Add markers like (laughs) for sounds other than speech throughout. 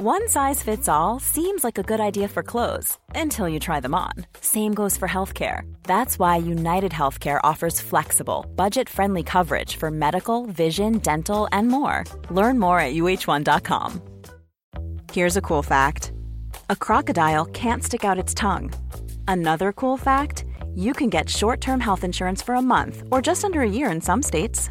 One size fits all seems like a good idea for clothes until you try them on. Same goes for healthcare. That's why United Healthcare offers flexible, budget friendly coverage for medical, vision, dental, and more. Learn more at uh1.com. Here's a cool fact a crocodile can't stick out its tongue. Another cool fact you can get short term health insurance for a month or just under a year in some states.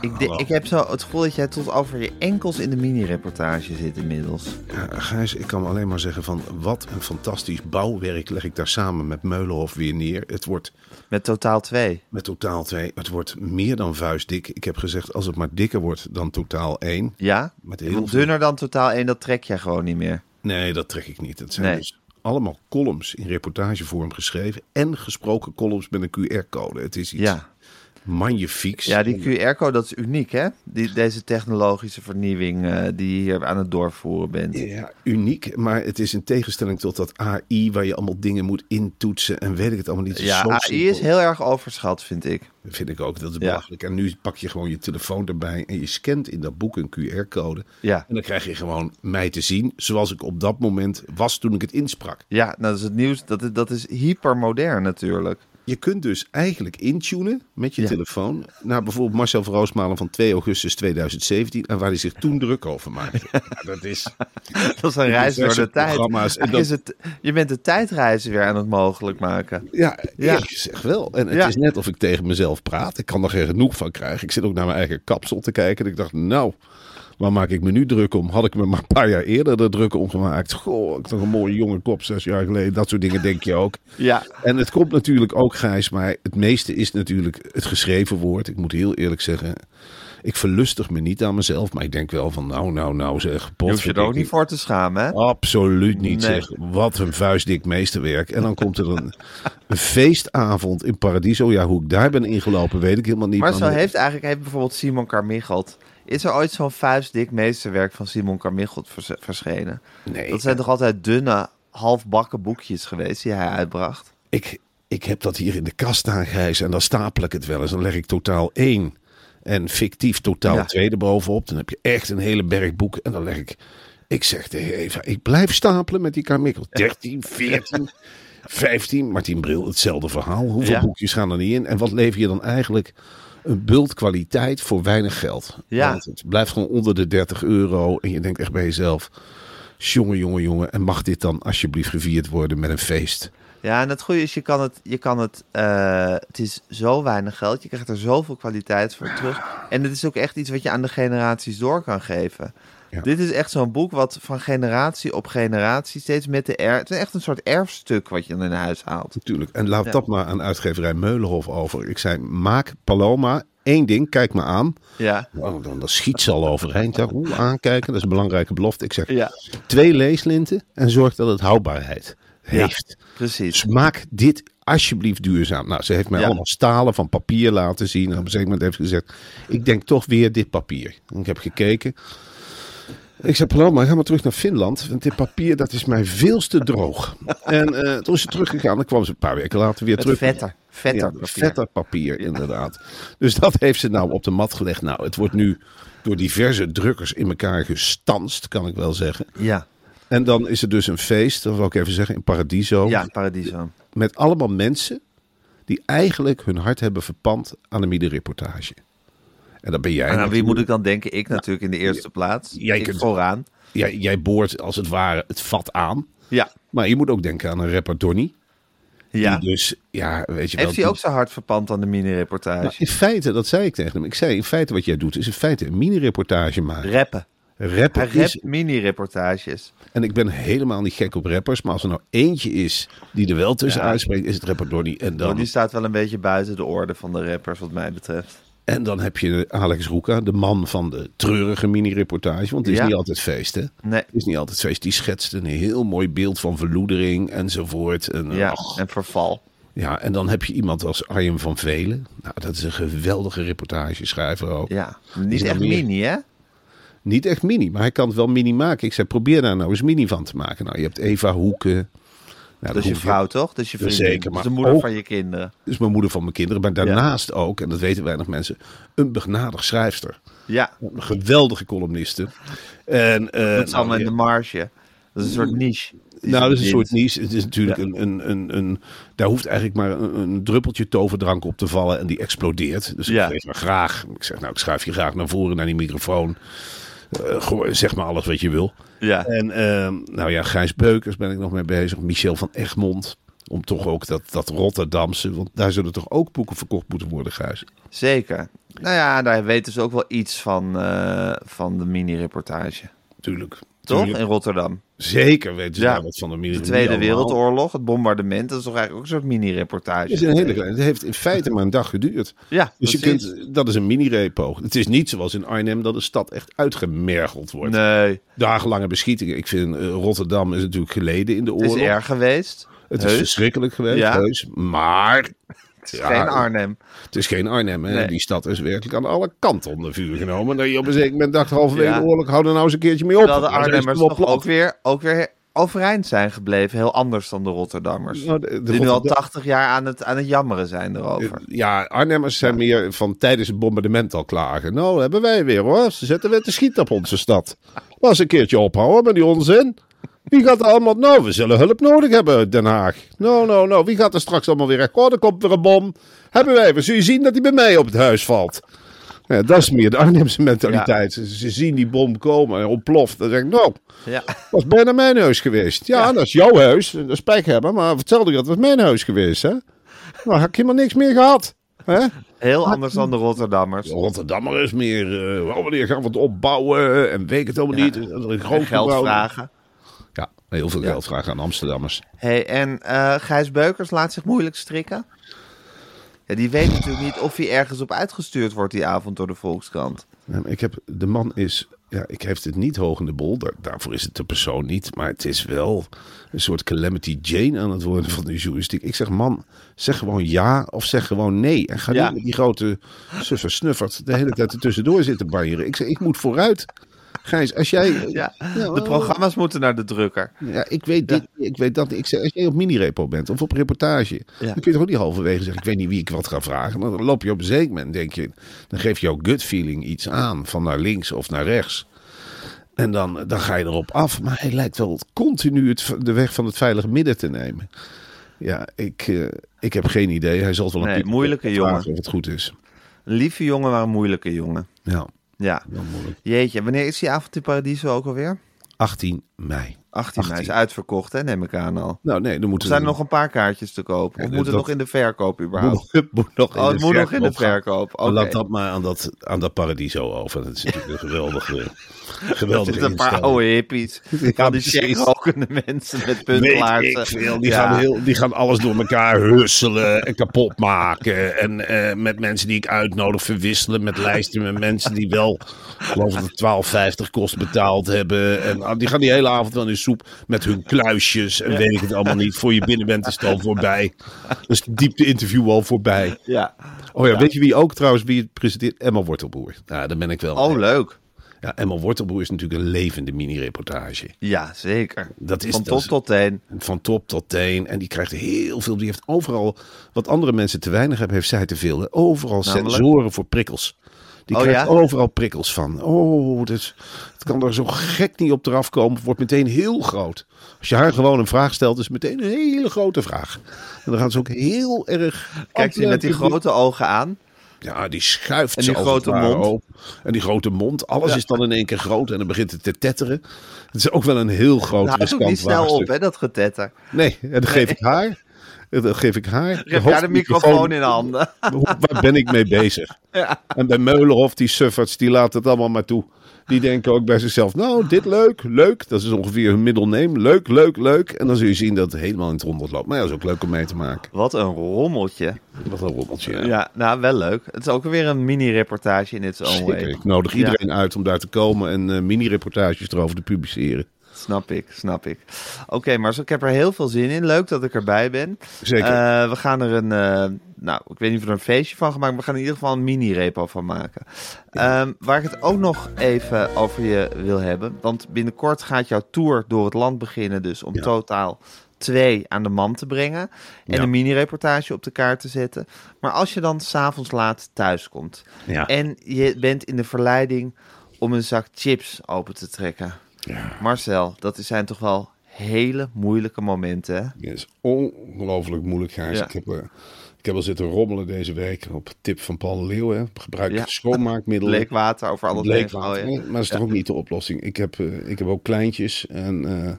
Ik, de- ik heb zo het gevoel dat jij tot over je enkels in de mini-reportage zit inmiddels. Ja, Gijs, ik kan alleen maar zeggen van wat een fantastisch bouwwerk leg ik daar samen met Meulenhof weer neer. Het wordt Met totaal twee. met totaal twee, het wordt meer dan vuistdik. Ik heb gezegd, als het maar dikker wordt dan totaal één. Ja? Met heel veel- dunner dan totaal één, dat trek jij gewoon niet meer. Nee, dat trek ik niet. Het zijn Nee. dus allemaal columns in reportagevorm geschreven en gesproken columns met een QR-code. Het is iets Ja. Magnifieks. Ja, die QR-code, dat is uniek, hè? Die, deze technologische vernieuwing eh, die je hier aan het doorvoeren bent. Ja, uniek, maar het is in tegenstelling tot dat AI waar je allemaal dingen moet intoetsen en weet ik het allemaal niet. Ja, AI is heel erg overschat, vind ik. Vind ik ook, dat is Ja. belachelijk. En nu pak je gewoon je telefoon erbij en je scant in dat boek een QR-code. Ja. En dan krijg je gewoon mij te zien zoals ik op dat moment was toen ik het insprak. Ja, nou, dat is het nieuws. Dat, is- dat is hypermodern natuurlijk. Je kunt dus eigenlijk intunen met je Ja. telefoon naar bijvoorbeeld Marcel Roosmalen van 2 augustus 2017 en waar hij zich toen druk over maakte. Ja, dat is (laughs) Dat is een reis door de tijd. En dat- is het, je bent de tijdreizen weer aan het mogelijk maken. Ja, Ja. ik zeg wel. En het Ja. is net of ik tegen mezelf praat. Ik kan er geen genoeg van krijgen. Ik zit ook naar mijn eigen kapsel te kijken. En ik dacht, nou, waar maak ik me nu druk om? Had ik me maar een paar jaar eerder er druk om gemaakt. Goh, ik toch een mooie jonge kop zes jaar geleden. Dat soort dingen denk je ook. Ja, En het komt natuurlijk ook, Gijs, maar het meeste is natuurlijk het geschreven woord. Ik moet heel eerlijk zeggen, ik verlustig me niet aan mezelf. Maar ik denk wel van, nou, nou, nou zeg. je hoeft je er ook niet voor te schamen, hè? Absoluut niet, Nee. zeg. Wat een vuistdik meesterwerk. En dan komt er een, een feestavond in Paradiso. Ja, hoe ik daar ben ingelopen, weet ik helemaal niet. Maar zo heeft eigenlijk heeft bijvoorbeeld Simon Carmichelt... Is er ooit zo'n vuistdik meesterwerk van Simon Carmichelt vers- verschenen? Nee, Dat zijn toch altijd dunne, halfbakken boekjes geweest die hij uitbracht? ik, ik heb dat hier in de kast staan, Gijs. En dan stapel ik het wel eens. Dan leg ik totaal één en fictief totaal Ja. twee erbovenop. Dan heb je echt een hele berg boeken. En dan leg ik... Ik zeg tegen Eva, ik blijf stapelen met die Carmichael. 13, 14, 15. Martien Bril, hetzelfde verhaal. Hoeveel Ja. boekjes gaan er niet in? En wat lever je dan eigenlijk? Een bult kwaliteit voor weinig geld. Ja. Want het blijft gewoon onder de 30 euro. En je denkt echt bij jezelf... Jongen, jongen, jongen. En mag dit dan alsjeblieft gevierd worden met een feest? Ja, en het goede is, je kan het, je kan het, eh, het is zo weinig geld, je krijgt er zoveel kwaliteit voor terug. En het is ook echt iets wat je aan de generaties door kan geven. Ja. Dit is echt zo'n boek wat van generatie op generatie steeds met de er, het is echt een soort erfstuk wat je dan in huis haalt. Natuurlijk. En laat Ja. dat maar aan uitgeverij Meulenhof over. Ik zei, maak Paloma één ding, kijk me aan. Ja, Oh, dan, dan schiet ze al overeind. Ja, Oeh, aankijken, dat is een belangrijke belofte. Ik zeg, ja, twee leeslinten en zorg dat het houdbaarheid heeft. precies. Dus maak dit alsjeblieft duurzaam. Nou, ze heeft mij Ja. allemaal stalen van papier laten zien. En op een gegeven moment heeft ze gezegd, ik denk toch weer dit papier. En ik heb gekeken. Ik zei, Paloma, ga maar terug naar Finland. Want dit papier, dat is mij veel te droog. en eh, toen is ze teruggegaan. Dan kwam ze een paar weken later weer Met terug. vetter, vetter. Ja, papier. vetter papier, inderdaad. Dus dat heeft ze nou op de mat gelegd. Nou, het wordt nu door diverse drukkers in elkaar gestanst, kan ik wel zeggen. Ja, En dan is er dus een feest, dat wil ik even zeggen, in Paradiso. ja, Paradiso. Met allemaal mensen die eigenlijk hun hart hebben verpand aan de middenreportage. En dat ben jij. En aan wie moet ik dan denken? Ik natuurlijk in de eerste plaats. Jij ik kunt- vooraan. Jij, jij boort als het ware het vat aan. Ja, Maar je moet ook denken aan een rapper Donny. ja. Die dus, ja, weet je wel. Heeft hij ook zijn hart verpand aan de mini-reportage? Nou, in feite, dat zei ik tegen hem. Ik zei, in feite wat jij doet, is in feite een mini-reportage maken. Rappen. Rapper Hij is, mini-reportages. en ik ben helemaal niet gek op rappers, maar als er nou eentje is die er wel tussen Ja. uitspreekt, is het rapper Donny. En Dan... Die staat wel een beetje buiten de orde van de rappers, wat mij betreft. En dan heb je Alex Roeka, de man van de treurige mini-reportage, want het is Ja. niet altijd feest, hè? Nee, Het is niet altijd feest. Die schetst een heel mooi beeld van verloedering enzovoort. En, ja, ach, en verval. ja, en dan heb je iemand als Arjen van Velen. Nou, dat is een geweldige reportageschrijver ook. Ja, niet echt meer? mini, hè? Niet echt mini, maar hij kan het wel mini maken. Ik zei, probeer daar nou eens mini van te maken. Nou, je hebt Eva Hoeken. Nou, Dat is je vrouw, toch? Dat is je vriendin. Zeker, Dat maar is de moeder ook- van je kinderen. Dat is mijn moeder van mijn kinderen. Maar daarnaast ook, en dat weten weinig mensen, een begnadigd schrijfster. Ja, Een geweldige columniste. En, eh, dat is allemaal nou, in de marge. Dat is een soort niche. Nou, dat is een soort niche. Het is natuurlijk Ja. een, een, een, een... Daar hoeft eigenlijk maar een, een druppeltje toverdrank op te vallen en die explodeert. Dus Ja. ik geef me graag... Ik zeg, nou, ik schuif je graag naar voren naar die microfoon. Eh, zeg maar alles wat je wil. Ja, En ehm, nou ja, Gijs Beukers ben ik nog mee bezig. Michel van Egmond. Om toch ook dat, dat Rotterdamse... Want daar zullen toch ook boeken verkocht moeten worden, Gijs? zeker. Nou ja, daar weten ze ook wel iets van, eh, van de mini-reportage. Tuurlijk. Toch? In Rotterdam. Zeker weten ze Ja. daar wat van de De Tweede Wereldoorlog, het bombardement, dat is toch eigenlijk ook een soort mini-reportage. Het is een hele kleine. Het heeft in feite maar een dag geduurd. Ja, Dus je precies. kunt, dat is een mini-repo. Het is niet zoals in Arnhem dat de stad echt uitgemergeld wordt. Nee, Dagenlange beschietingen. Ik vind eh, Rotterdam is natuurlijk geleden in de het oorlog. is erg geweest. Het is verschrikkelijk geweest, Ja. heus. Maar Het is Ja, geen Arnhem. het is geen Arnhem. Hè? Nee. Die stad is werkelijk aan alle kanten onder vuur genomen. Dat je op een zeker moment dacht, halverwege Ja. de oorlog, hou er nou eens een keertje mee op. Terwijl de Arnhemmers toch ook weer, ook weer overeind zijn gebleven. Heel anders dan de Rotterdammers. Nou, de- de die nu al Rotterdam- 80 jaar aan het, aan het jammeren zijn erover. Ja, Arnhemmers zijn meer van tijdens het bombardement al klagen. Nou, hebben wij weer hoor. Ze zetten weer te schieten op onze stad. Eens een keertje ophouden met die onzin. Wie gaat er allemaal... Nou, we zullen hulp nodig hebben Den Haag. Nou, nou, nou. Wie gaat er straks allemaal weer... Oh, er komt weer een bom. Hebben wij weer. Zul je zien dat hij bij mij op het huis valt. Ja, dat is meer de Arnhemse mentaliteit. Ze, ze zien die bom komen en ontploft. Dan zeg ik, nou, Ja. was bijna mijn huis geweest. Ja, dat is jouw huis. Dat is pech hebben. Maar vertelde ik dat was mijn huis geweest, hè? Nou, had ik helemaal niks meer gehad. Hè? Heel anders dan de Rotterdammers. Rotterdammer is meer, oh, wanneer gaan we het opbouwen? En weet het helemaal niet. En dat een groot geld gebouw- vragen. Heel veel geld vragen aan Amsterdammers. Hey, en eh Gijs Beukers laat zich moeilijk strikken. Ja, die weet natuurlijk niet of hij ergens op uitgestuurd wordt die avond door de Volkskrant. Ik heb, de man is, ja, ik heeft het niet hoog in de bol. Daar, daarvoor is het de persoon niet. Maar het is wel een soort calamity Jane aan het worden van de journalistiek. Ik zeg, man, zeg gewoon ja of zeg gewoon nee. En ga Ja. niet met die grote suffer snuffert de hele tijd er tussendoor zitten banjeren. Ik zeg, ik moet vooruit. Gijs, als jij... (laughs) Ja, Ja, de programma's moeten naar de drukker. Ja, ik weet dit, ik weet dat. Ik zeg, als jij op mini-repo bent of op reportage, dan kun je toch ook niet halverwege zeggen, ik weet niet wie ik wat ga vragen. Dan loop je op een zeker moment, denk je, dan geeft jouw gut feeling iets aan, van naar links of naar rechts. En dan, dan ga je erop af. Maar hij lijkt wel continu het, de weg van het veilige midden te nemen. Ja, ik, eh, ik heb geen idee. Hij zal het wel een Nee, moeilijke jongen. Of het goed is. Een lieve jongen, maar een moeilijke jongen. Ja, Ja. Jeetje, wanneer is die avond in Paradiso ook alweer? 18 mei. 18 mei is uitverkocht, hè, neem ik aan al. Nou nee, dan Er moeten zijn nog een paar kaartjes te kopen. Of moet het nog in de verkoop überhaupt? moet, (laughs) moet nog in Oh, de het moet nog in de verkoop. Oké. Laat dat maar aan dat, aan dat paradiso over. Dat is natuurlijk een geweldige, Er (laughs) geweldige een paar oude hippies. (laughs) Ja, Al die checkrokende mensen met puntlaarzen. Die, Ja. gaan heel, die gaan alles door elkaar husselen en kapot maken. En eh, met mensen die ik uitnodig verwisselen met lijsten met mensen die wel, geloof ik, 12,50 kost betaald hebben. En ah, die gaan die hele avond wel in soep met hun kluisjes en weet ik het allemaal niet. Voor je binnen bent is het al voorbij. Dus de diepte interview al voorbij. Ja. Oh ja, weet je wie ook trouwens wie het presenteert? Emma Wortelboer. Ja, daar ben ik wel. Oh, leuk. Ja, Emma Wortelboer is natuurlijk een levende mini-reportage. Ja, zeker. Dat is Van top is- tot teen. Van top tot teen. En die krijgt heel veel. Die heeft overal. Wat andere mensen te weinig hebben, heeft zij te veel. Overal Namelijk? sensoren voor prikkels. Die Oh, krijgt ja? overal prikkels van. Oh, dus het kan er zo gek niet op eraf komen. Wordt meteen heel groot. Als je haar gewoon een vraag stelt, is het meteen een hele grote vraag. En dan gaan ze ook heel erg. Kijk ze met die grote ogen aan. Ja, die schuift En die het grote mond. open. En die grote mond. Alles Ja. is dan in één keer groot en dan begint het te tetteren. Het is ook wel een heel groot Nou, dat is ook riskant niet snel op, hè, dat getetter. Nee, en dat geef ik haar. Dat geef ik haar. Je hebt daar de microfoon in handen. Waar ben ik mee bezig? (laughs) Ja. En bij Meulenhof, die sufferts, die laten het allemaal maar toe. Die denken ook bij zichzelf, nou, dit leuk, leuk. Dat is ongeveer hun middelneem. Leuk, leuk, leuk. En dan zul je zien dat het helemaal in het rondel loopt. Maar ja, dat is ook leuk om mee te maken. Wat een rommeltje. Wat een rommeltje. Ja. Ja. nou wel leuk. Het is ook weer een mini-reportage in It's Own Zeker. Ik nodig iedereen uit om daar te komen en eh, mini-reportages erover te publiceren. Snap ik, snap ik. Oké, maar ik heb er heel veel zin in. Leuk dat ik erbij ben. Zeker. Eh, we gaan er een, eh, nou, ik weet niet of er een feestje van gaan maken, maar we gaan in ieder geval een mini-repo van maken. Ehm, waar ik het ook nog even over je wil hebben, want binnenkort gaat jouw tour door het land beginnen, dus om Ja. totaal twee aan de man te brengen en Ja. een mini-reportage op de kaart te zetten. Maar als je dan s'avonds laat thuis komt Ja. en je bent in de verleiding om een zak chips open te trekken. Marcel, dat zijn toch wel hele moeilijke momenten? Het is ongelooflijk moeilijk, Gijs. Ja. Ik, heb, eh, ik heb al zitten rommelen deze week op tip van Paul de Leeuw. Hè. Gebruik Ja. schoonmaakmiddelen. (laughs) Bleekwater over alles heen Bleekwater. Maar dat is toch ook niet de oplossing. Ik heb, eh, ik heb ook kleintjes en, eh,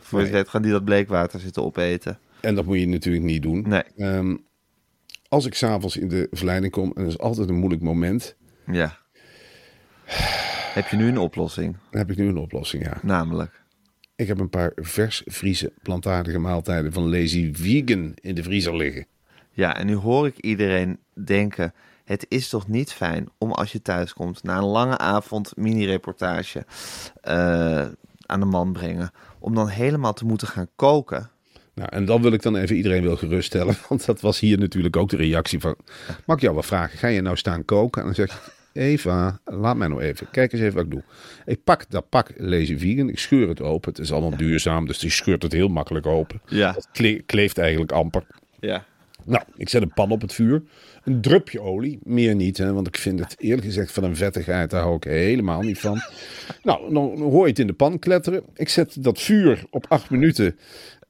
Voor je het weet gaan die dat bleekwater zitten opeten. en dat moet je natuurlijk niet doen. Nee. Ehm, als ik s'avonds in de verleiding kom, en dat is altijd een moeilijk moment, Ja. Heb je nu een oplossing? dan heb ik nu een oplossing, ja. Namelijk. Ik heb een paar vers Friese plantaardige maaltijden van Lazy Vegan in de vriezer liggen. Ja, en nu hoor ik iedereen denken... Het is toch niet fijn om als je thuis komt... na een lange avond mini-reportage eh, aan de man brengen... om dan helemaal te moeten gaan koken... Nou, en dan wil ik dan even iedereen wel geruststellen, (laughs) want dat was hier natuurlijk ook de reactie van... Mag ik jou wel vragen, ga je nou staan koken? En dan zeg ik, Eva, laat mij nou even, kijk eens even wat ik doe. Ik pak dat pak Lazy Vegan, ik scheur het open. Het is allemaal duurzaam, dus die scheurt het heel makkelijk open. Ja. Het kle- kleeft eigenlijk amper. Ja. Nou, ik zet een pan op het vuur. Een drupje olie, meer niet, hè, want ik vind het eerlijk gezegd van een vettigheid, daar hou ik helemaal niet van. (laughs) Nou, dan hoor je het in de pan kletteren. Ik zet dat vuur op acht minuten.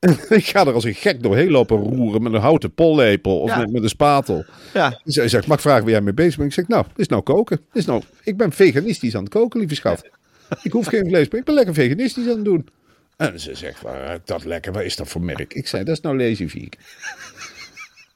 (laughs) Ik ga er als een gek doorheen lopen roeren met een houten pollepel of Ja. met, met een spatel. Ja. Hij zegt, mag ik vragen waar jij mee bezig bent? Ik zeg, nou, is nou koken. Is nou, ik ben veganistisch aan het koken, lieve schat. (laughs) Ik hoef geen vlees, maar ik ben lekker veganistisch aan het doen. En ze zegt, dat lekker? Wat is dat voor merk? Ik zei, dat is nou Lazy Vegan.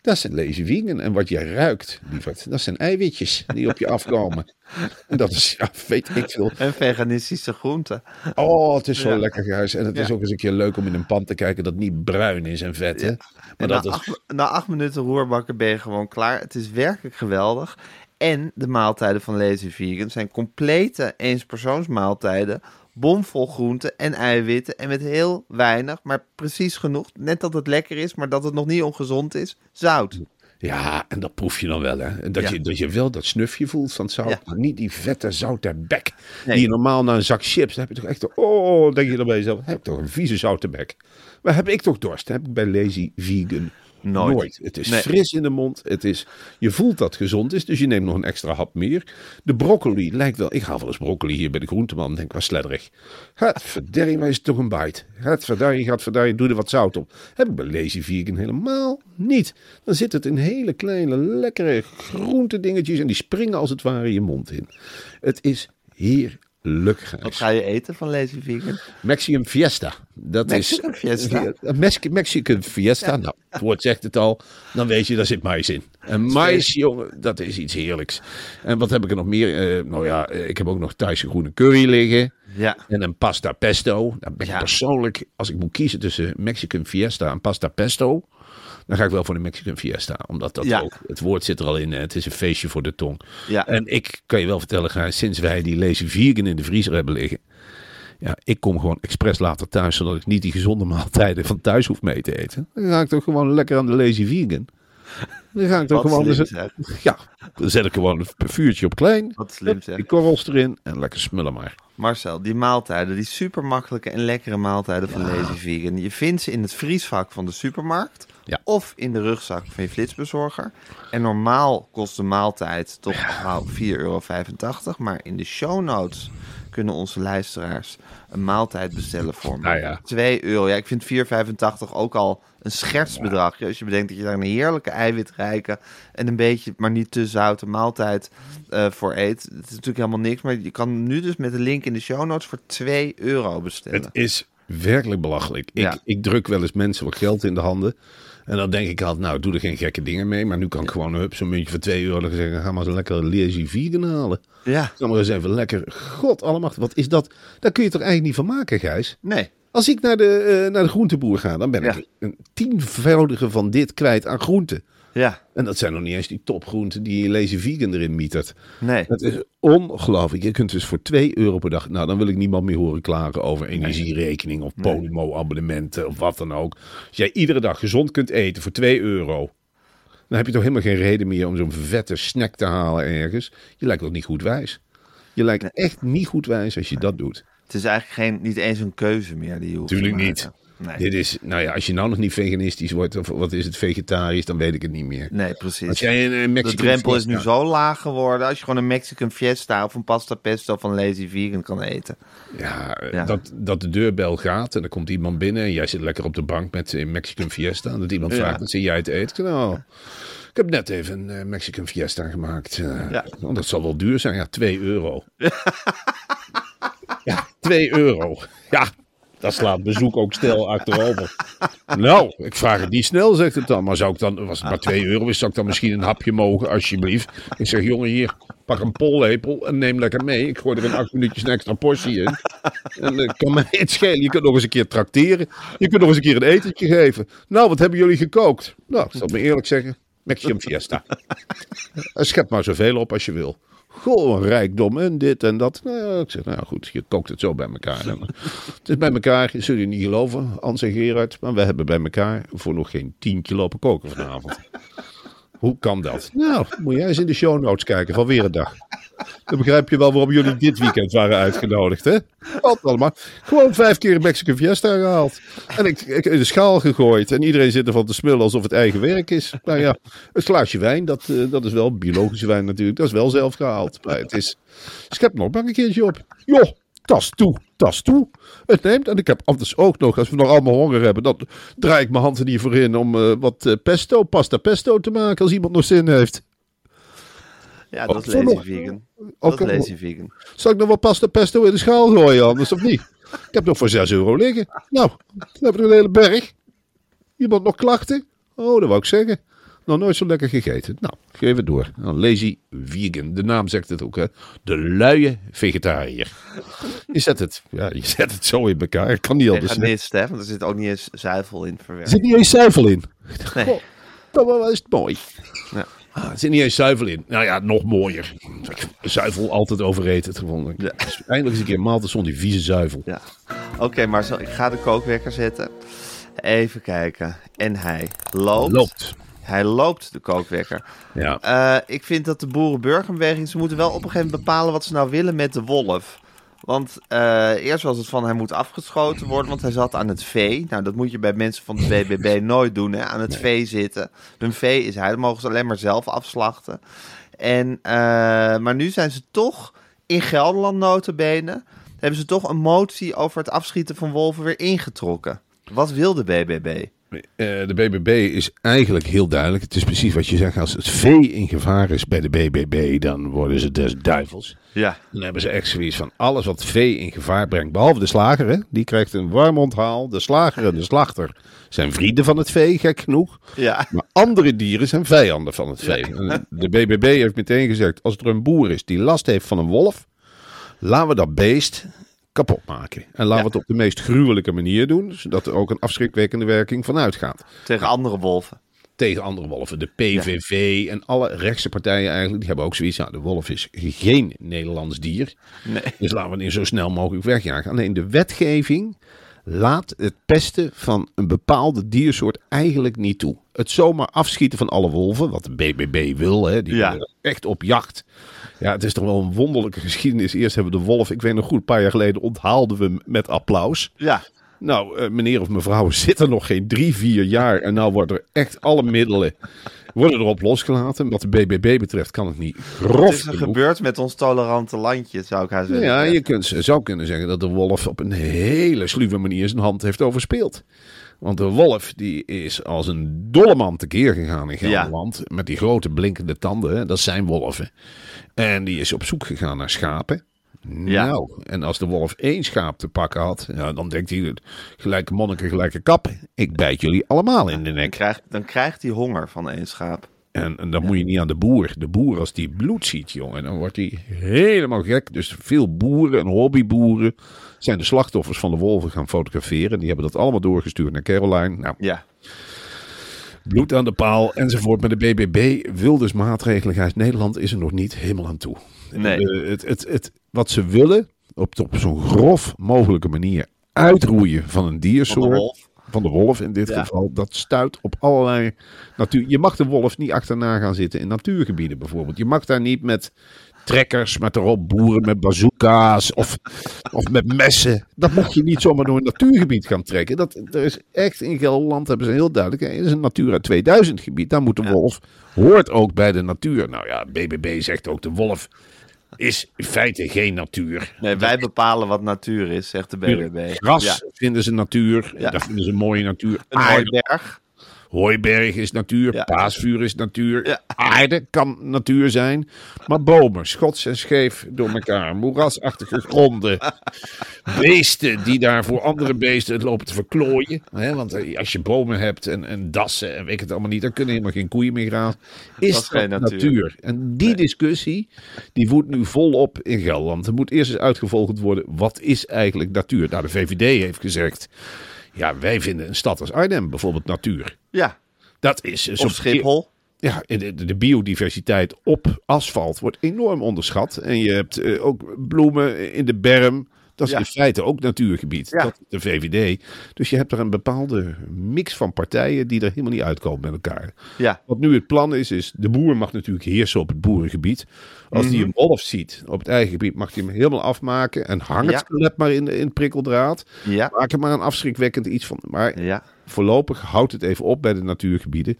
Dat zijn Lazy Vegan. En wat jij ruikt, lieverd, dat zijn eiwitjes die op je afkomen. (laughs) En dat is, ja, weet ik veel. En veganistische groenten. Oh, het is zo Ja. lekker, Gijs. En het is ook eens een keer leuk om in een pan te kijken dat niet bruin is en vet, hè. En na, is... acht, na acht minuten roerbakken ben je gewoon klaar. Het is werkelijk geweldig. En de maaltijden van Lazy Vegan zijn complete eenspersoonsmaaltijden. Bomvol groenten en eiwitten. En met heel weinig, maar precies genoeg. Net dat het lekker is, maar dat het nog niet ongezond is. Zout. Ja, en dat proef je dan wel, hè. En dat, Ja. je, dat je wel dat snufje voelt van het zout. Ja. Maar niet die vette zoute bek. Nee. Die je normaal naar een zak chips, dan heb je toch echt... Oh, denk je dan bij jezelf, heb ik toch een vieze zoute bek. Maar heb ik toch dorst? heb ik bij Lazy Vegan Nooit. Het is Nee. fris in de mond. Het is, je voelt dat het gezond is, dus je neemt nog een extra hap meer. De broccoli lijkt wel... Ik haal wel eens broccoli hier bij de groenteman en denk, wat sledderig. Het maar is het toch een bite. Het verderrie, gaat verderrie, doe er wat zout op. Heb ik bij Lazy Vegan helemaal niet. Dan zit het in hele kleine, lekkere groente dingetjes en die springen als het ware je mond in. Het is heerlijk, Gijs. Wat ga je eten van Lazy Vegan? Mexican Fiesta. Dat Mexican is, Fiesta? Een (laughs) Mex- Mexican Fiesta. Nou, het woord zegt het al. Dan weet je, daar zit mais in. En mais, jongen, dat is iets heerlijks. En wat heb ik er nog meer? Eh, nou ja, eh, ik heb ook nog Thaise groene curry liggen. Ja. En een pasta pesto. Daar ben ik Ja. persoonlijk, als ik moet kiezen tussen Mexican Fiesta en pasta pesto... dan ga ik wel voor de Mexican Fiesta. Omdat dat Ja. ook, het woord zit er al in. Het is een feestje voor de tong. Ja. En ik kan je wel vertellen, Gijs, sinds wij die Lazy Vegan in de vriezer hebben liggen... Ja, ik kom gewoon expres later thuis, zodat ik niet die gezonde maaltijden van thuis hoef mee te eten. Dan ga ik toch gewoon lekker aan de Lazy Vegan. Dan ga ik toch Wat gewoon... slim, ja, dan zet ik gewoon een vuurtje op klein. Wat slim, zeg. Die korrels erin en lekker smullen maar. Marcel, die maaltijden, die super makkelijke en lekkere maaltijden van Lazy Vegan. Je vindt ze in het vriesvak van de supermarkt. Ja. Of in de rugzak van je flitsbezorger. En normaal kost de maaltijd toch nou, 4,85 euro. Maar in de show notes kunnen onze luisteraars een maaltijd bestellen voor me. Nou ja. 2 euro. Ja, ik vind 4,85 ook al een schertsbedrag. Als je bedenkt dat je daar een heerlijke eiwitrijke en een beetje, maar niet te zoute maaltijd eh, voor eet. Het is natuurlijk helemaal niks. Maar je kan nu dus met de link in de show notes voor 2 euro bestellen. Het is werkelijk belachelijk. Ik, Ja. ik druk wel eens mensen wat geld in de handen. En dan denk ik altijd, nou, doe er geen gekke dingen mee. Maar nu kan ik gewoon hup, zo'n muntje van 2 euro zeggen, ga maar eens lekker lazy vegan halen. Ja. Ga maar eens even lekker, god allemachtig, wat is dat? Daar kun je toch eigenlijk niet van maken, Gijs? Nee. Als ik naar de, eh, naar de groenteboer ga, dan ben Ja. ik een tienvoudige van dit kwijt aan groenten. Ja. En dat zijn nog niet eens die topgroenten die Lazy Vegan erin mietert. Nee. Het is ongelooflijk. Je kunt dus voor 2 euro per dag... Nou, dan wil ik niemand meer horen klagen over energierekening of Podimo-abonnementen of wat dan ook. Als jij iedere dag gezond kunt eten voor 2 euro... dan heb je toch helemaal geen reden meer om zo'n vette snack te halen ergens. Je lijkt ook niet goed wijs. Je lijkt echt niet goed wijs als je dat doet. Het is eigenlijk geen, niet eens een keuze meer die je hoeft Tuurlijk niet. Nee. Dit is, nou ja, als je nou nog niet veganistisch wordt, of wat is het, vegetarisch, dan weet ik het niet meer. Nee, precies. Als jij een, een De drempel is nu zo laag geworden. Als je gewoon een Mexican fiesta of een pasta pesto van Lazy Vegan kan eten. Ja, eh, Ja. Dat, dat de deurbel gaat en er komt iemand binnen en jij zit lekker op de bank met een Mexican Fiesta. En dat iemand vraagt, wat zit jij te eten? Nou, ik heb net even een eh, Mexican Fiesta gemaakt. Eh, Ja. oh, dat zal wel duur zijn. Ja, 2 (laughs) euro. ja, 2 euro. Ja, dat slaat bezoek ook stil achterover. nou, ik vraag het niet snel, zegt het dan. Maar zou ik dan, was het maar 2 euro is, zou ik dan misschien een hapje mogen, alsjeblieft. Ik zeg, jongen, hier, pak een pollepel en neem lekker mee. Ik gooi er in acht minuutjes een extra portie in. En uh, kan mij het schelen. Je kunt nog eens een keer trakteren. Je kunt nog eens een keer een etentje geven. Nou, wat hebben jullie gekookt? Nou, ik zal me eerlijk zeggen. Mexican Fiesta. En Schep maar zoveel op als je wil. Goh, een rijkdom en dit en dat. Nou ja, ik zeg, nou ja, goed, je kookt het zo bij elkaar. (laughs) Het is bij elkaar, je zul je niet geloven, Hans en Gerard. Maar we hebben bij elkaar voor nog geen 10 kilo lopen koken vanavond. (laughs) Hoe kan dat? Nou, moet jij eens in de show notes kijken van weer een dag. Dan begrijp je wel waarom jullie dit weekend waren uitgenodigd, hè? Wat allemaal. Gewoon vijf keer een Mexican Fiesta gehaald. En ik, in de schaal gegooid. En iedereen zit ervan te smullen alsof het eigen werk is. Nou ja, een glaasje wijn, dat, eh, dat is wel biologische wijn natuurlijk. Dat is wel zelf gehaald. Maar het is... Schep nog maar een keertje op. Joh, tas toe, tas toe. Het neemt. En ik heb anders ook nog, als we nog allemaal honger hebben, dan draai ik mijn handen hiervoor in om eh, wat eh, pesto, pasta pesto te maken als iemand nog zin heeft. Ja, dat Ook is Lazy Vegan. Dat is Lazy Vegan. Zal ik nog wat pasta pesto in de schaal gooien anders of niet? Ik heb nog voor 6 euro liggen. Nou, dan hebben we een hele berg. Iemand nog klachten? Oh, dat wou ik zeggen. Nog nooit zo lekker gegeten. Nou, geef het door. Nou, lazy vegan. De naam zegt het ook, hè. De luie vegetariër. Je zet het, ja, je zet het zo in elkaar. Ik kan niet anders zeggen. Veganist, hè? Want er zit ook niet eens zuivel in Er verwerkt. zit niet eens zuivel in. Nee. Goh, dat was het mooi. Ja. Ah, er zit niet eens zuivel in. Nou ja, nog mooier. Zuivel altijd. Ja. Dus Eindelijk eens een keer maaltijd zonder die vieze zuivel. Ja. Oké, Marcel, ik ga de kookwekker zetten. Even kijken. En hij loopt. Loopt. Hij loopt, de kookwekker. Ja. Eh, ik vind dat de boerenburgerbeweging... ze moeten wel op een gegeven moment bepalen wat ze nou willen met de wolf. Want eh, eerst was het van hij moet afgeschoten worden, want hij zat aan het vee. Nou, dat moet je bij mensen van de BBB (laughs) nooit doen, hè? aan het vee zitten. Hun vee is hij, dan mogen ze alleen maar zelf afslachten. En, eh, maar nu zijn ze toch in Gelderland notabene... hebben ze toch een motie over het afschieten van wolven weer ingetrokken. Wat wil de BBB? Eh, de BBB is eigenlijk heel duidelijk. Het is precies wat je zegt. Als het vee in gevaar is bij de BBB, dan worden ze des duivels. Ja, Dan hebben ze echt zoiets van alles wat vee in gevaar brengt. Behalve de slager, hè? die krijgt een warm onthaal. De slager en de slachter zijn vrienden van het vee, gek genoeg. ja. Maar andere dieren zijn vijanden van het vee. De BBB heeft meteen gezegd, als er een boer is die last heeft van een wolf, laten we dat beest kapot maken. En laten we het op de meest gruwelijke manier doen, zodat er ook een afschrikwekkende werking van uitgaat. tegen andere wolven. Tegen andere wolven. De PVV en alle rechtse partijen eigenlijk, die hebben ook zoiets. Ja, de wolf is geen Nederlands dier. Nee. Dus laten we die zo snel mogelijk wegjagen. Alleen de wetgeving laat het pesten van een bepaalde diersoort eigenlijk niet toe. Het zomaar afschieten van alle wolven, wat de BBB wil, hè, die Ja. echt op jacht. Ja, het is toch wel een wonderlijke geschiedenis. Eerst hebben we de wolf, ik weet nog goed, een paar jaar geleden onthaalden we hem met applaus. Ja, Nou, eh, meneer of mevrouw (laughs) zit er nog geen drie, vier jaar. En nou worden er echt alle middelen worden erop losgelaten. Wat de BBB betreft kan het niet wat grof is er genoeg. gebeurd met ons tolerante landje, zou ik haar zeggen. Ja, je kunt, zou kunnen zeggen dat de wolf op een hele sluwe manier zijn hand heeft overspeeld. Want de wolf die is als een dolle man tekeer gegaan in Gelderland. Met die grote blinkende tanden. Dat zijn wolven. En die is op zoek gegaan naar schapen. Ja. Nou, en als de wolf één schaap te pakken had, ja, dan denkt hij gelijke monniken, gelijke kap. Ik bijt jullie allemaal in de Dan nek. krijgt, dan krijgt hij honger van één schaap. En, en dan moet je niet aan de boer. De boer, als die bloed ziet, jongen, dan wordt hij helemaal gek. Dus veel boeren en hobbyboeren zijn de slachtoffers van de wolven gaan fotograferen. Die hebben dat allemaal doorgestuurd naar Caroline. Nou, Ja. Bloed aan de paal enzovoort. Maar de BBB wil dus maatregelen. Gijs, Nederland is er nog niet helemaal aan toe. Nee. Eh, het, het, het, wat ze willen, op, op zo'n grof mogelijke manier uitroeien van een diersoort. Van de wolf in dit Ja. geval. Dat stuit op allerlei natuur. Je mag de wolf niet achterna gaan zitten in natuurgebieden bijvoorbeeld. Je mag daar niet met trekkers, met erop boeren met bazooka's of, of met messen. Dat mag je niet zomaar door een natuurgebied gaan trekken. Dat, er is echt in Gelderland hebben ze heel duidelijk. Het is een Natura 2000 gebied. Daar moet de wolf, hoort ook bij de natuur. Nou ja, BBB zegt ook de wolf is in feite geen natuur. Nee, wij bepalen wat natuur is, zegt de BBB. Gras Ja. vinden ze natuur. Ja. Dat vinden ze mooie natuur. Een Aarde hooiberg. Hooiberg is natuur, Ja. paasvuur is natuur, Ja. aarde kan natuur zijn. Maar bomen, schots en scheef door elkaar, moerasachtige gronden, (laughs) beesten die daar voor andere beesten het lopen te verklooien. Hè, want eh, als je bomen hebt en, en dassen en weet ik het allemaal niet, dan kunnen helemaal geen koeien meer gaan. Is Dat natuur? En die discussie, die woedt nu volop in Gelderland. Er moet eerst eens uitgevolgd worden, wat is eigenlijk natuur? Nou, de VVD heeft gezegd, ja, wij vinden een stad als Arnhem bijvoorbeeld natuur. Ja. Dat is een Of Schiphol. Ja, de, de- de biodiversiteit op asfalt wordt enorm onderschat. En je hebt eh, ook bloemen in de berm. Dat is Ja. in feite ook natuurgebied. Ja. Dat is de VVD. Dus je hebt er een bepaalde mix van partijen die er helemaal niet uitkomen met elkaar. Ja. Wat nu het plan is, is de boer mag natuurlijk heersen op het boerengebied. Als Mhm. hij een wolf ziet op het eigen gebied, mag hij hem helemaal afmaken. En hang het Ja. skelet maar in, in het prikkeldraad. Ja. Maak er maar een afschrikwekkend iets van. Maar Ja. voorlopig houdt het even op bij de natuurgebieden.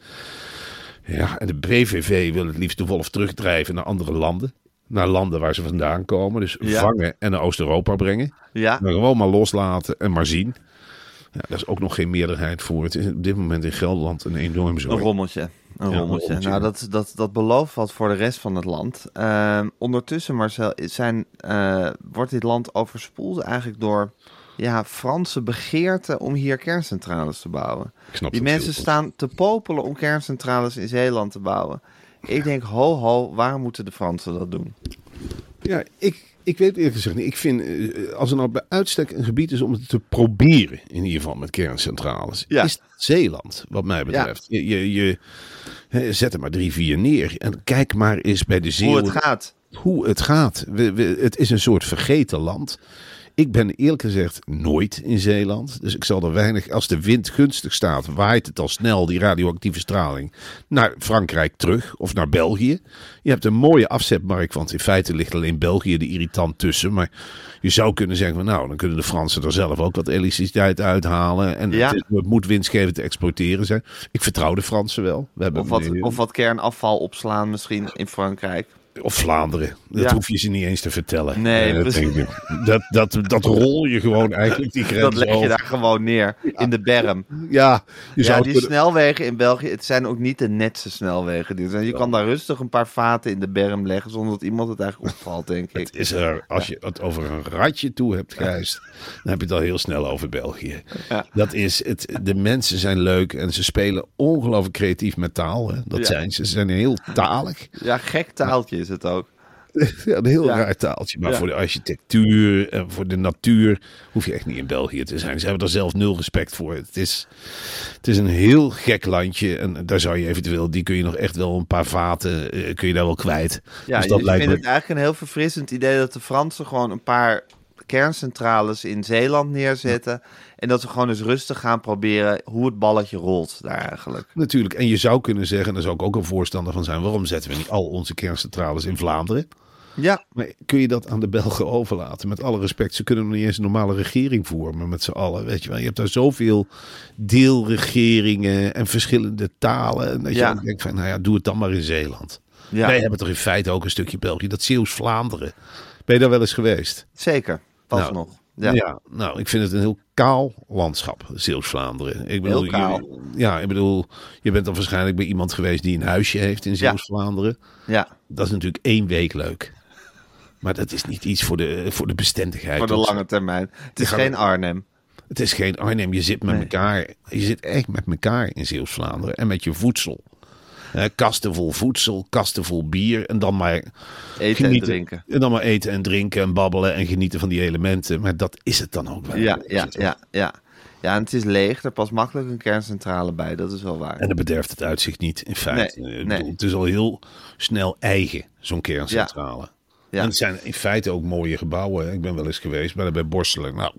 Ja, en de BVV wil het liefst de wolf terugdrijven naar andere landen. Naar landen waar ze vandaan komen. Dus Ja. vangen en naar Oost-Europa brengen. Ja. Maar gewoon maar loslaten en maar zien. Ja, daar is ook nog geen meerderheid voor. Het is op dit moment in Gelderland een enorm Een zorg. rommeltje. Een Ja, een rommeltje. rommeltje. Nou, dat, dat, dat belooft wat voor de rest van het land. Ehm, ondertussen, Marcel, zijn, eh, wordt dit land overspoeld eigenlijk door ja, Franse begeerten om hier kerncentrales te bouwen. Ik snap Die mensen staan te popelen om kerncentrales in Zeeland te bouwen. Ik denk, ho ho, waarom moeten de Fransen dat doen? Ja, ik, ik weet eerlijk gezegd niet. Ik vind, eh, als er nou bij uitstek een gebied is om het te proberen, in ieder geval met kerncentrales, Ja. is Zeeland, wat mij betreft. Je, je, zet er maar drie, vier neer en kijk maar eens bij de Hoe Zeeuwen het gaat. hoe het gaat. We, we- het is een soort vergeten land. Ik ben eerlijk gezegd nooit in Zeeland. Dus ik zal er weinig. Als de wind gunstig staat, waait het al snel, die radioactieve straling, naar Frankrijk terug of naar België. Je hebt een mooie afzetmarkt, want in feite ligt alleen België de irritant tussen. Maar je zou kunnen zeggen: van, nou, dan kunnen de Fransen er zelf ook wat elektriciteit uithalen. En Ja. het, is- het moet winstgevend te exporteren zijn. Ik vertrouw de Fransen wel. We hebben Of wat, een- of wat kernafval opslaan misschien in Frankrijk. Of Vlaanderen. Dat Ja. hoef je ze niet eens te vertellen. Nee, Eh, dat, dat, dat, dat rol je gewoon eigenlijk die (laughs) grens Dat leg je over. daar gewoon neer, in de berm. Ja, je Ja, zou die kunnen- snelwegen in België, het zijn ook niet de netse snelwegen. die er zijn. Je kan daar rustig een paar vaten in de berm leggen zonder dat iemand het eigenlijk opvalt, denk ik. Het is er, als je het over een ratje toe hebt, Gijs, dan heb je het al heel snel over België. Ja. Dat is het, de mensen zijn leuk en ze spelen ongelooflijk creatief met taal. Hè. Dat zijn ze. Ze zijn heel talig. Ja, gek taaltje is het ook. (laughs) Ja, een heel Ja. raar taaltje. Maar Ja. voor de architectuur en voor de natuur hoef je echt niet in België te zijn. Ze hebben er zelf nul respect voor. Het is, het is een heel gek landje. En daar zou je eventueel, die kun je nog echt wel een paar vaten, eh, kun je daar wel kwijt. Ja, dus dat ik lijkt vind me... het eigenlijk een heel verfrissend idee dat de Fransen gewoon een paar kerncentrales in Zeeland neerzetten. En dat ze gewoon eens rustig gaan proberen hoe het balletje rolt daar eigenlijk. Natuurlijk. En je zou kunnen zeggen, en daar zou ik ook een voorstander van zijn, waarom zetten we niet al onze kerncentrales in Vlaanderen? Ja, Maar kun je dat aan de Belgen overlaten? Met alle respect, ze kunnen nog niet eens een normale regering vormen met z'n allen. Weet je wel, je hebt daar zoveel deelregeringen en verschillende talen. En dat Ja. je ook denkt van, nou ja, doe het dan maar in Zeeland. ja Wij hebben toch in feite ook een stukje België, dat Zeeuws-Vlaanderen. Ben je daar wel eens geweest? zeker. Pas Nou, nog. Ja. Ja. nou, ik vind het een heel kaal landschap, Zeeuws-Vlaanderen. Ik bedoel, Heel kaal. Je, ja, ik bedoel, je bent dan waarschijnlijk bij iemand geweest die een huisje heeft in Zeeuws-Vlaanderen. ja. Dat is natuurlijk één week leuk. Maar dat is niet iets voor de, voor de bestendigheid. Voor de lange termijn. Het is geen Arnhem. Het is geen Arnhem. Je zit met Nee. elkaar. Je zit echt met elkaar in Zeeuws-Vlaanderen. En met je voedsel. Hè, kasten vol voedsel, kasten vol bier. En dan maar Eten genieten. en drinken. En dan maar eten en drinken en babbelen en genieten van die elementen. Maar dat is het dan ook wel. Ja, ja, ja, ja. Ja, en het is leeg. Er past makkelijk een kerncentrale bij. Dat is wel waar. En dan bederft het uitzicht niet, in feite. Nee, Het is al heel snel eigen, zo'n kerncentrale. Ja. En het zijn in feite ook mooie gebouwen. Ik ben wel eens geweest bij, bij Borselen. Nou,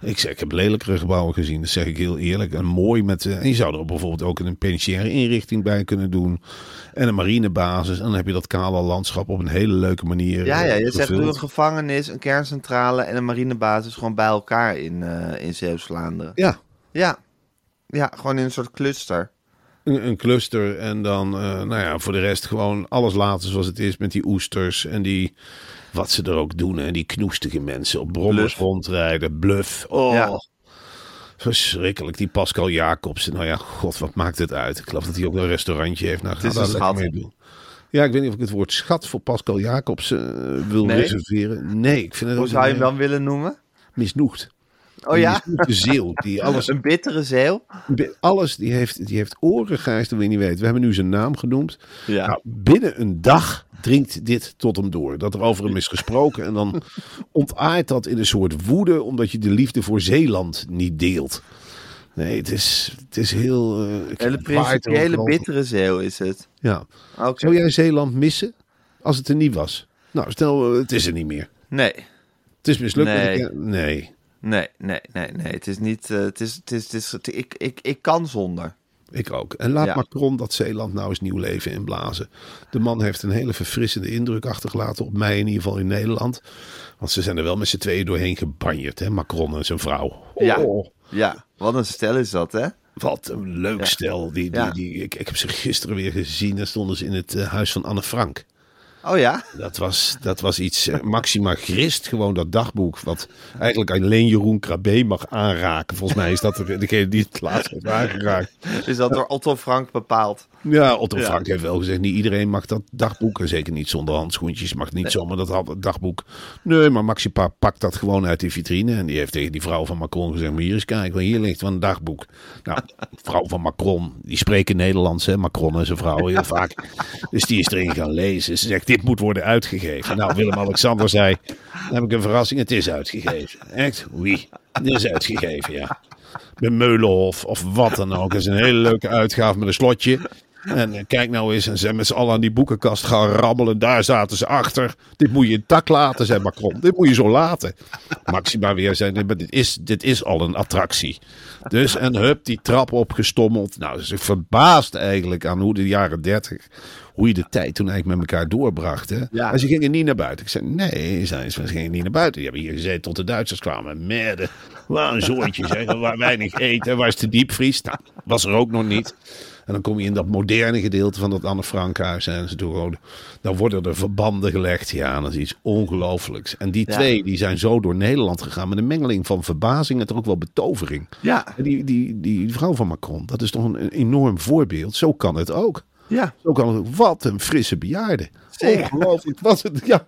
ik, zeg, ik heb lelijkere gebouwen gezien, dat zeg ik heel eerlijk. En mooi met. eh, en je zou er bijvoorbeeld ook een penitentiaire inrichting bij kunnen doen. En een marinebasis. En dan heb je dat kale landschap op een hele leuke manier. Ja, ja, eh, je zegt een gevangenis, een kerncentrale en een marinebasis gewoon bij elkaar in, eh in Zeeuws-Vlaanderen. Ja, Ja. ja, gewoon in een soort cluster. een, cluster. En dan, eh, nou ja, voor de rest gewoon alles laten zoals het is met die oesters. En die, wat ze er ook doen. En die knoestige mensen op brommers rondrijden. Bluff. Oh, Ja. verschrikkelijk. Die Pascal Jacobsen. Nou ja, god, wat maakt het uit? Ik geloof dat hij ook een restaurantje heeft. Nou, ga daar een lekker schat. mee doen. Ja, ik weet niet of ik het woord schat voor Pascal Jacobsen eh, wil Nee? reserveren. Nee, ik vind het Hoe ook zou je hem dan willen noemen? misnoegd. Oh Een ja, zeeuw. Die (laughs) alles een bittere zeeuw. alles, die heeft, die heeft oren, Gijs, dat wil je niet weten. We hebben nu zijn naam genoemd. Ja. Nou, binnen een dag dringt dit tot hem door. Dat er over hem is gesproken. En dan (laughs) ontaart dat in een soort woede, omdat je de liefde voor Zeeland niet deelt. Nee, het is, het is heel... ik Hele er principiële bittere zeeuw is het. Ja. Zou jij Zeeland missen als het er niet was? Nou, stel, eh, het is er niet meer. Nee, Het is mislukt. Nee. nee. Nee, nee, nee, nee. Het is niet. eh, het is, het is, het is, het- ik, ik, ik kan zonder. Ik ook. En laat Ja. Macron dat Zeeland nou eens nieuw leven inblazen. De man heeft een hele verfrissende indruk achtergelaten op mij in ieder geval in Nederland. Want ze zijn er wel met z'n tweeën doorheen gebanjerd, hè? Macron en zijn vrouw. Ja. Oh, Ja, wat een stel is dat, hè? wat een leuk Ja. stel. Die, die, ik, ik heb ze gisteren weer gezien. Daar stonden ze in het eh, huis van Anne Frank. Oh ja? Dat was, dat was iets, eh, Maxima Grist, gewoon dat dagboek. Wat eigenlijk alleen Jeroen Krabbe mag aanraken. Volgens mij is dat de- degene die het laatst heeft aangeraakt. Is dat door Otto Frank bepaald? Ja, Otto Ja. Frank heeft wel gezegd, niet iedereen mag dat dagboek. En zeker niet zonder handschoentjes, mag niet zomaar dat dagboek. Nee, maar Maxipa pakt dat gewoon uit die vitrine. En die heeft tegen die vrouw van Macron gezegd, maar hier eens kijken, hier ligt van een dagboek. Nou, (laughs) vrouw van Macron, die spreken Nederlands, hè, Macron en zijn vrouw heel vaak. (laughs) Dus die is erin gaan lezen. Ze zegt, moet worden uitgegeven. Nou, Willem-Alexander zei, dan heb ik een verrassing, het is uitgegeven. Echt? Oui, het is uitgegeven, ja bij Meulenhof of wat dan ook. Het is een hele leuke uitgave met een slotje. En eh, kijk nou eens, en ze met z'n allen aan die boekenkast gaan rammelen. Daar zaten ze achter. Dit moet je intact laten, zei Macron. Dit moet je zo laten. Maxima weer zei, dit is, dit is al een attractie. Dus en hup, die trap opgestommeld. Nou, ze verbaasd eigenlijk aan hoe de jaren dertig... Hoe je de tijd toen eigenlijk met elkaar doorbracht. Hè? Ja. En ze gingen niet naar buiten. Ik zei, nee, zei ze, ze gingen niet naar buiten. Die hebben hier gezeten tot de Duitsers kwamen. Merde, waar een zoontje waar weinig eten, waar is de diepvries? Nou, was er ook nog niet. En dan kom je in dat moderne gedeelte van dat Anne Frankhuis en ze doen Dan worden er verbanden gelegd. Ja, dat is iets ongelooflijks. En die Ja. twee die zijn zo door Nederland gegaan met een mengeling van verbazing en toch ook wel betovering. Ja. Die, die, die vrouw van Macron, dat is toch een, enorm voorbeeld. Zo kan het ook. Ja. Zo kan het ook. Wat een frisse bejaarde. Ongelooflijk. Wat, een- ja,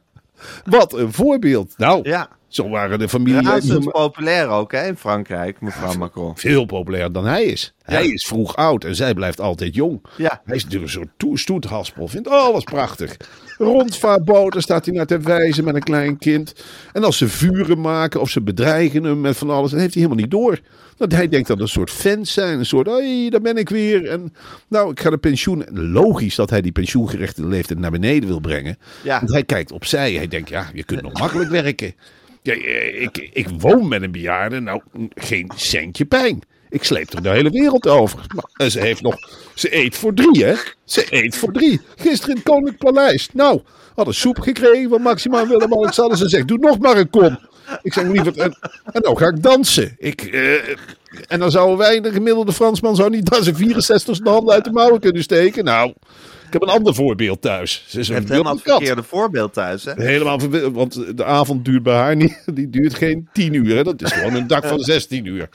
wat een voorbeeld. Nou, Ja. Zo waren de familie Razend populair ook, hè, in Frankrijk, mevrouw Macron. veel populairder dan hij is. Hij is vroeg oud en zij blijft altijd jong. Ja. Hij is natuurlijk een soort toe- stoethaspel. Vindt alles prachtig. Rondvaartboten staat hij naar te wijzen met een klein kind. En als ze vuren maken of ze bedreigen hem met van alles, dan heeft hij helemaal niet door. Want hij denkt dat het een soort fans zijn. Een soort, hé, daar ben ik weer. En nou, ik ga de pensioen... Logisch dat hij die pensioengerechte leeftijd naar beneden wil brengen. Ja. Want hij kijkt opzij. Hij denkt, ja, je kunt nog makkelijk werken. Ja, eh, ik, ik woon met een bejaarde. Nou, geen centje pijn. Ik sleep er de hele wereld over. En ze heeft nog... Ze eet voor drie, hè? Ze eet voor drie. Gisteren in het Koninklijk Paleis. Nou, hadden soep gekregen van Maxima Willem-Alexander. Ze zegt, doe nog maar een kom. Ik zeg, liever... En, en nou ga ik dansen. Ik... eh, en dan zouden wij, de gemiddelde Fransman, zou niet aan zijn 64 de handen uit de mouwen kunnen steken. Nou, ik heb een ander voorbeeld thuis. Ze is een helemaal het verkeerde voorbeeld thuis, hè? Helemaal want de avond duurt bij haar niet. (laughs) Die duurt geen 10 uur. Hè? Dat is gewoon een dag van 16 uur.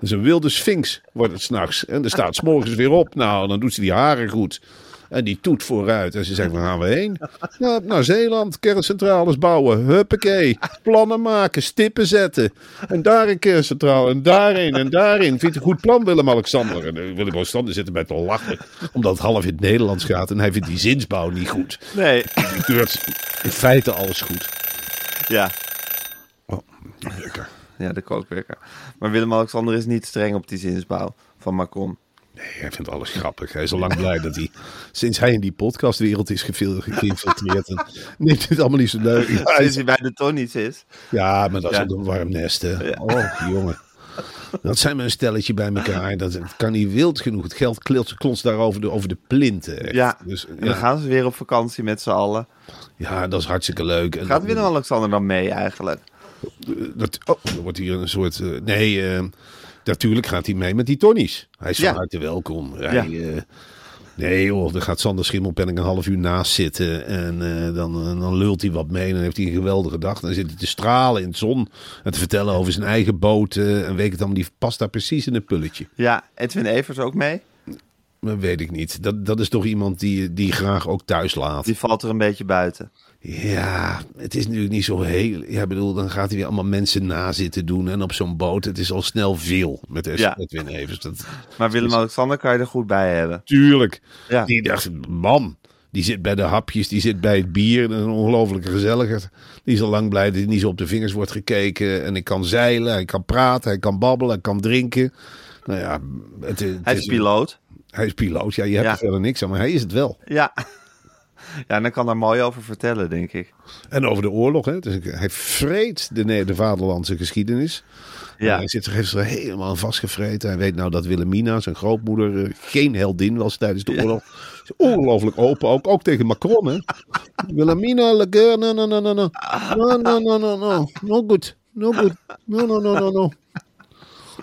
Dus een wilde sphinx wordt het s'nachts. En er staat s'morgens weer op. Nou, dan doet ze die haren goed. En die toet vooruit. En ze zegt, waar gaan we heen? Nou, naar Zeeland, kerncentrales bouwen. Huppakee. Plannen maken, stippen zetten. En daar een kerncentrale. En daarheen en daarheen. Vindt een goed plan, Willem-Alexander. En eh, Willem-Alexander zit erbij te lachen. Omdat het half in het Nederlands gaat. En hij vindt die zinsbouw niet goed. Nee, Die keurt in feite alles goed. ja. Oh, lekker. Ja, de kookwekker. Maar Willem-Alexander is niet streng op die zinsbouw van Macron. Nee, hij vindt alles grappig. Hij is al lang blij dat hij, sinds hij in die podcastwereld is geïnfiltreerd, en neemt het allemaal niet zo leuk. Ja, hij Sinds is- hij bij de Tonnies is. ja, maar dat is Ja. ook een warm nest, hè. Oh, jongen. Dat zijn maar een stelletje bij elkaar. Dat kan niet wild genoeg. Het geld klotst, klotst daar over de, over de plinten. echt. Ja, dus, en dan gaan ze weer op vakantie met z'n allen. ja, dat is hartstikke leuk. En Gaat Willem-Alexander dan mee eigenlijk? Dat, oh, er wordt hier een soort. eh, nee, eh, natuurlijk gaat hij mee met die Tonnies. Hij is van harte welkom. Hij, eh, nee, joh, dan gaat Sander Schimmelpenning een half uur naast zitten. En eh, dan, eh, dan lult hij wat mee. En dan heeft hij een geweldige dag. Dan zit hij te stralen in de zon. En te vertellen over zijn eigen boten. En weet ik dan, die past daar precies in het pulletje. Ja, Edwin Evers ook mee. Dat weet ik niet. Dat, dat is toch iemand die, die graag ook thuis laat. Die valt er een beetje buiten. Ja, het is natuurlijk niet zo heel. Ja, ik bedoel, dan gaat hij weer allemaal mensen na zitten doen. En op zo'n boot, het is al snel veel met Ja. Edwin Evers. Dat, Maar Willem-Alexander kan je er goed bij hebben. tuurlijk. Ja. Die dacht, man, die zit bij de hapjes, die zit bij het bier. Dat is een ongelofelijke gezelligheid. Die is al lang blij dat hij niet zo op de vingers wordt gekeken. En ik kan zeilen, hij kan praten, hij kan babbelen, hij kan drinken. Nou ja, het, het Hij is piloot. Hij is piloot. Ja, je hebt Ja. er verder niks aan, maar hij is het wel. Ja. Ja, en dan kan daar mooi over vertellen, denk ik. En over de oorlog, hè. Dus hij vreet de, de vaderlandse geschiedenis. Ja. Hij zit er, heeft er helemaal vastgevreten. Hij weet nou dat Wilhelmina, zijn grootmoeder, eh, geen heldin was tijdens de oorlog. Ongelooflijk open, ook, ook tegen Macron, hè. (laughs) Wilhelmina, le guerre, no, no, no, no, no. No, no, no, no, no. No good. No good. No, no, no, no, no.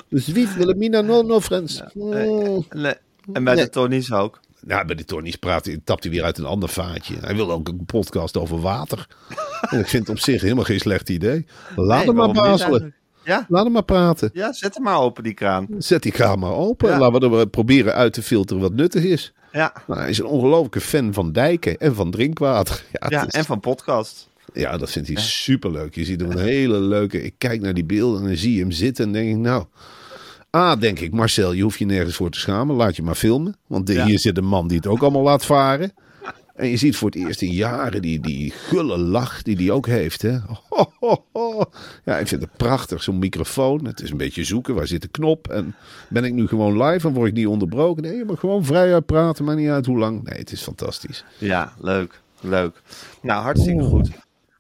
Dus wie Wilhelmina, no, no, friends. Oh. Nee. En bij de Tonnies ook. Nou, bij de Tonnies praat tapt hij weer uit een ander vaatje. Hij wil ook een podcast over water. (laughs) En ik vind het op zich helemaal geen slecht idee. Laat Nee, hem maar bazelen. Ja, Laat hem maar praten. ja, zet hem maar open, die kraan. Zet die kraan maar open. Ja. Laten we er proberen uit te filteren wat nuttig is. Ja, Nou, hij is een ongelofelijke fan van dijken en van drinkwater. (laughs) Ja, is- en van podcast. ja dat vindt hij superleuk. Je ziet hem een hele leuke... Ik kijk naar die beelden en dan zie je hem zitten en denk ik, nou... Ah, denk ik, Marcel, je hoeft je nergens voor te schamen. Laat je maar filmen. Want de- Ja. hier zit een man die het ook allemaal laat varen. En je ziet voor het eerst in jaren die, die gulle lach die hij ook heeft. Hè? Ho, ho, ho. Ja, ik vind het prachtig, zo'n microfoon. Het is een beetje zoeken, waar zit de knop? En ben ik nu gewoon live en word ik niet onderbroken? Nee, je mag gewoon vrij uitpraten, maar niet uit hoe lang. Nee, het is fantastisch. Ja, leuk. Leuk. Nou, hartstikke goed.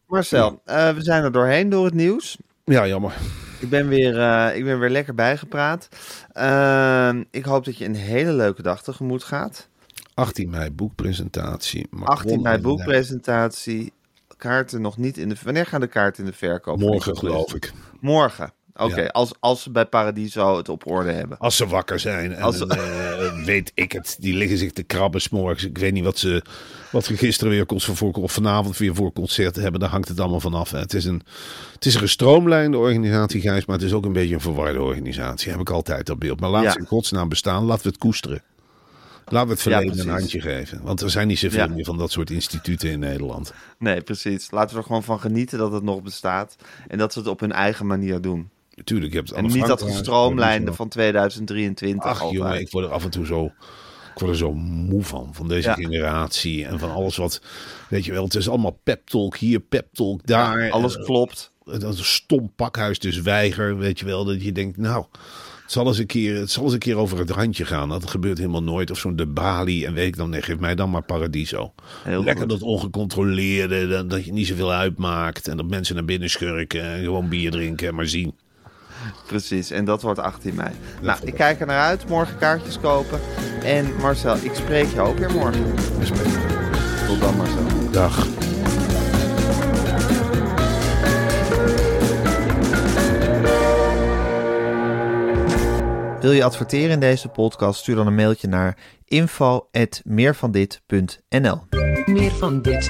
Marcel, eh, we zijn er doorheen door het nieuws. Ja, jammer. Ik ben weer, eh, ik ben weer lekker bijgepraat. Ehm, ik hoop dat je een hele leuke dag tegemoet gaat. 18 mei boekpresentatie. Macron 18 mei en boekpresentatie. Kaarten nog niet in de... Wanneer gaan de kaarten in de verkoop? Morgen geloof ik. Morgen. Oké, Ja. als, als ze bij Paradiso het op orde hebben. Als ze wakker zijn. En Als ze- eh, weet ik het. Die liggen zich te krabben s'morgens. Ik weet niet wat ze, wat ze gisteren weer voor, of vanavond weer voor concert hebben. Daar hangt het allemaal vanaf. Het is een, het is een gestroomlijnde organisatie, Gijs. Maar het is ook een beetje een verwarde organisatie. Heb ik altijd dat beeld. Maar laat Ja. ze in godsnaam bestaan. Laten we het koesteren. Laten we het verleden een handje geven. Want er zijn niet zoveel Ja. meer van dat soort instituten in Nederland. Nee, precies. Laten we er gewoon van genieten dat het nog bestaat. En dat ze het op hun eigen manier doen. Natuurlijk, je hebt En niet dat gestroomlijnde van 2023 Ach altijd. jongen, ik word er af en toe zo, ik word er zo moe van. Van deze Ja. generatie en van alles wat, weet je wel, het is allemaal pep talk hier, pep talk daar. Ja, alles En, klopt. eh, dat is een stom pakhuis dus weiger, weet je wel. Dat je denkt, nou, het zal eens een keer, het zal eens een keer over het randje gaan. Dat gebeurt helemaal nooit. Of zo'n de Bali en weet ik dan, nee, geef mij dan maar Paradiso. Heel Lekker goed. dat ongecontroleerde, dat, dat je niet zoveel uitmaakt. En dat mensen naar binnen schurken en gewoon bier drinken en maar zien. (laughs) Precies, en dat wordt 18 mei. Nou, ik kijk er naar uit. Morgen kaartjes kopen. En Marcel, ik spreek je ook weer morgen. Tot dan, Marcel. Dag. Wil je adverteren in deze podcast? Stuur dan een mailtje naar info.meervandit.nl Meer van dit.